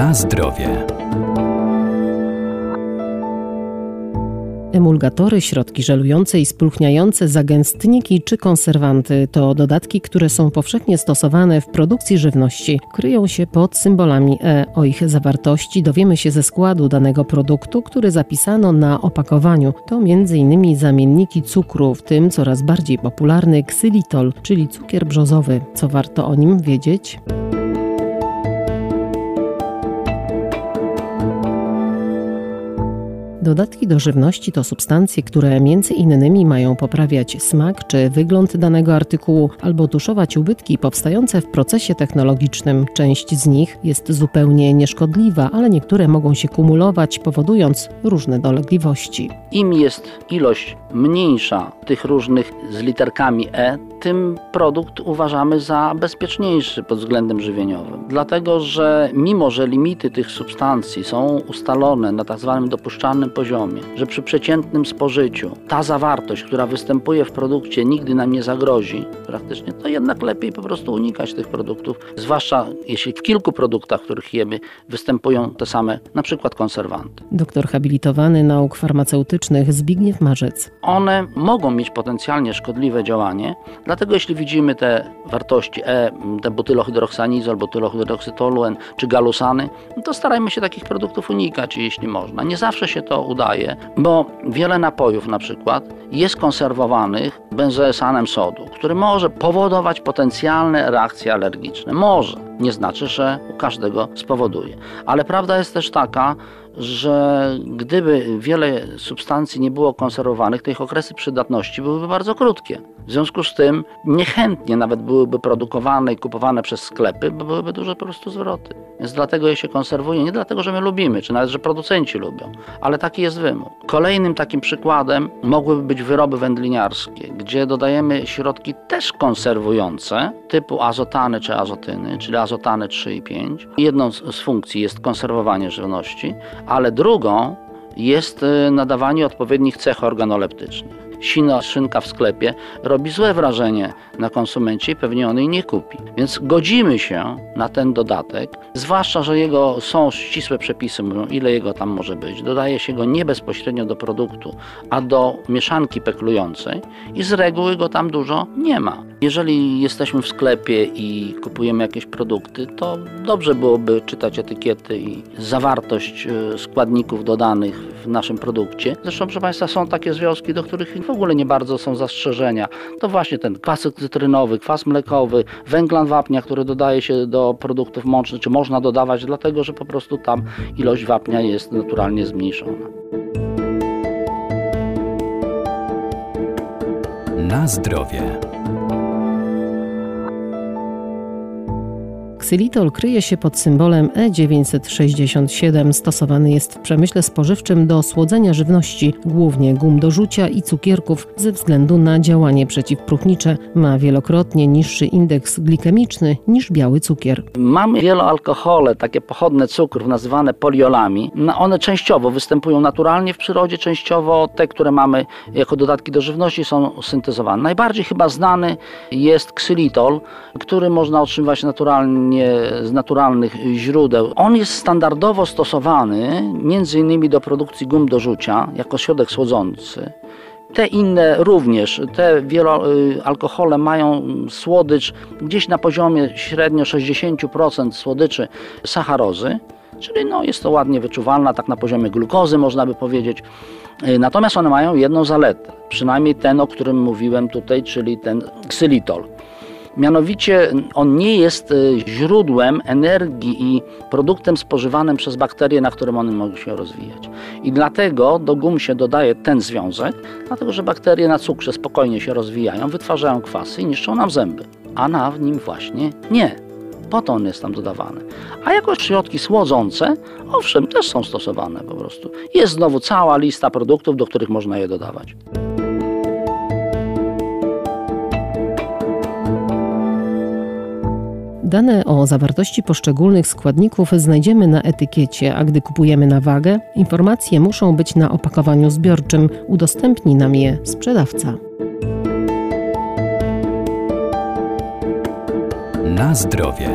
Na zdrowie. Emulgatory, środki żelujące i spulchniające, zagęstniki czy konserwanty to dodatki, które są powszechnie stosowane w produkcji żywności. Kryją się pod symbolami E. O ich zawartości dowiemy się ze składu danego produktu, który zapisano na opakowaniu. To m.in. zamienniki cukru, w tym coraz bardziej popularny ksylitol, czyli cukier brzozowy. Co warto o nim wiedzieć? Dodatki do żywności to substancje, które między innymi mają poprawiać smak czy wygląd danego artykułu albo tuszować ubytki powstające w procesie technologicznym. Część z nich jest zupełnie nieszkodliwa, ale niektóre mogą się kumulować, powodując różne dolegliwości. Im jest ilość mniejsza tych różnych z literkami E, tym produkt uważamy za bezpieczniejszy pod względem żywieniowym. Dlatego, że mimo, że limity tych substancji są ustalone na tak zwanym dopuszczalnym poziomie, że przy przeciętnym spożyciu ta zawartość, która występuje w produkcie nigdy nam nie zagrozi praktycznie, to jednak lepiej po prostu unikać tych produktów, zwłaszcza jeśli w kilku produktach, których jemy, występują te same na przykład konserwanty. Doktor habilitowany nauk farmaceutycznych Zbigniew Marzec. One mogą mieć potencjalnie szkodliwe działanie, dlatego jeśli widzimy te wartości E, te butylohydroksanizu albo butylohydroksytoluen czy galusany, to starajmy się takich produktów unikać, jeśli można. Nie zawsze się to udaje, bo wiele napojów na przykład jest konserwowanych benzoesanem sodu, który może powodować potencjalne reakcje alergiczne. Może. Nie znaczy, że u każdego spowoduje. Ale prawda jest też taka, że gdyby wiele substancji nie było konserwowanych, to ich okresy przydatności byłyby bardzo krótkie. W związku z tym niechętnie nawet byłyby produkowane i kupowane przez sklepy, bo byłyby duże po prostu zwroty. Więc dlatego je się konserwuje, nie dlatego, że my lubimy, czy nawet, że producenci lubią, ale taki jest wymóg. Kolejnym takim przykładem mogłyby być wyroby wędliniarskie, gdzie dodajemy środki też konserwujące, typu azotany czy azotyny, czyli azotany 3 i 5. Jedną z funkcji jest konserwowanie żywności, ale drugą jest y, nadawanie odpowiednich cech organoleptycznych sina szynka w sklepie robi złe wrażenie na konsumencie i pewnie on jej nie kupi. Więc godzimy się na ten dodatek, zwłaszcza, że jego są ścisłe przepisy, mówią ile jego tam może być. Dodaje się go nie bezpośrednio do produktu, a do mieszanki peklującej i z reguły go tam dużo nie ma. Jeżeli jesteśmy w sklepie i kupujemy jakieś produkty, to dobrze byłoby czytać etykiety i zawartość e, składników dodanych w naszym produkcie. Zresztą, proszę Państwa, są takie związki, do których w ogóle nie bardzo są zastrzeżenia. To właśnie ten kwas cytrynowy, kwas mlekowy, węglan wapnia, który dodaje się do produktów mącznych, czy można dodawać, dlatego że po prostu tam ilość wapnia jest naturalnie zmniejszona. Na zdrowie. Ksylitol kryje się pod symbolem E967. Stosowany jest w przemyśle spożywczym do słodzenia żywności, głównie gum do rzucia i cukierków, ze względu na działanie przeciwpróchnicze. Ma wielokrotnie niższy indeks glikemiczny niż biały cukier. Mamy wieloalkohole, takie pochodne cukrów nazywane poliolami. One częściowo występują naturalnie w przyrodzie, częściowo te, które mamy jako dodatki do żywności są syntezowane. Najbardziej chyba znany jest ksylitol, który można otrzymywać naturalnie z naturalnych źródeł. On jest standardowo stosowany innymi do produkcji gum do rzucia jako środek słodzący. Te inne również, te wieloalkohole mają słodycz gdzieś na poziomie średnio 60% słodyczy sacharozy, czyli no jest to ładnie wyczuwalna, tak na poziomie glukozy można by powiedzieć. Natomiast one mają jedną zaletę, przynajmniej ten, o którym mówiłem tutaj, czyli ten ksylitol. Mianowicie on nie jest y, źródłem energii i produktem spożywanym przez bakterie, na którym one mogą się rozwijać. I dlatego do gum się dodaje ten związek, dlatego że bakterie na cukrze spokojnie się rozwijają, wytwarzają kwasy i niszczą nam zęby. A na nim właśnie nie. Po to on jest tam dodawany. A jako środki słodzące, owszem, też są stosowane po prostu. Jest znowu cała lista produktów, do których można je dodawać. Dane o zawartości poszczególnych składników znajdziemy na etykiecie, a gdy kupujemy na wagę, informacje muszą być na opakowaniu zbiorczym. Udostępni nam je sprzedawca. Na zdrowie.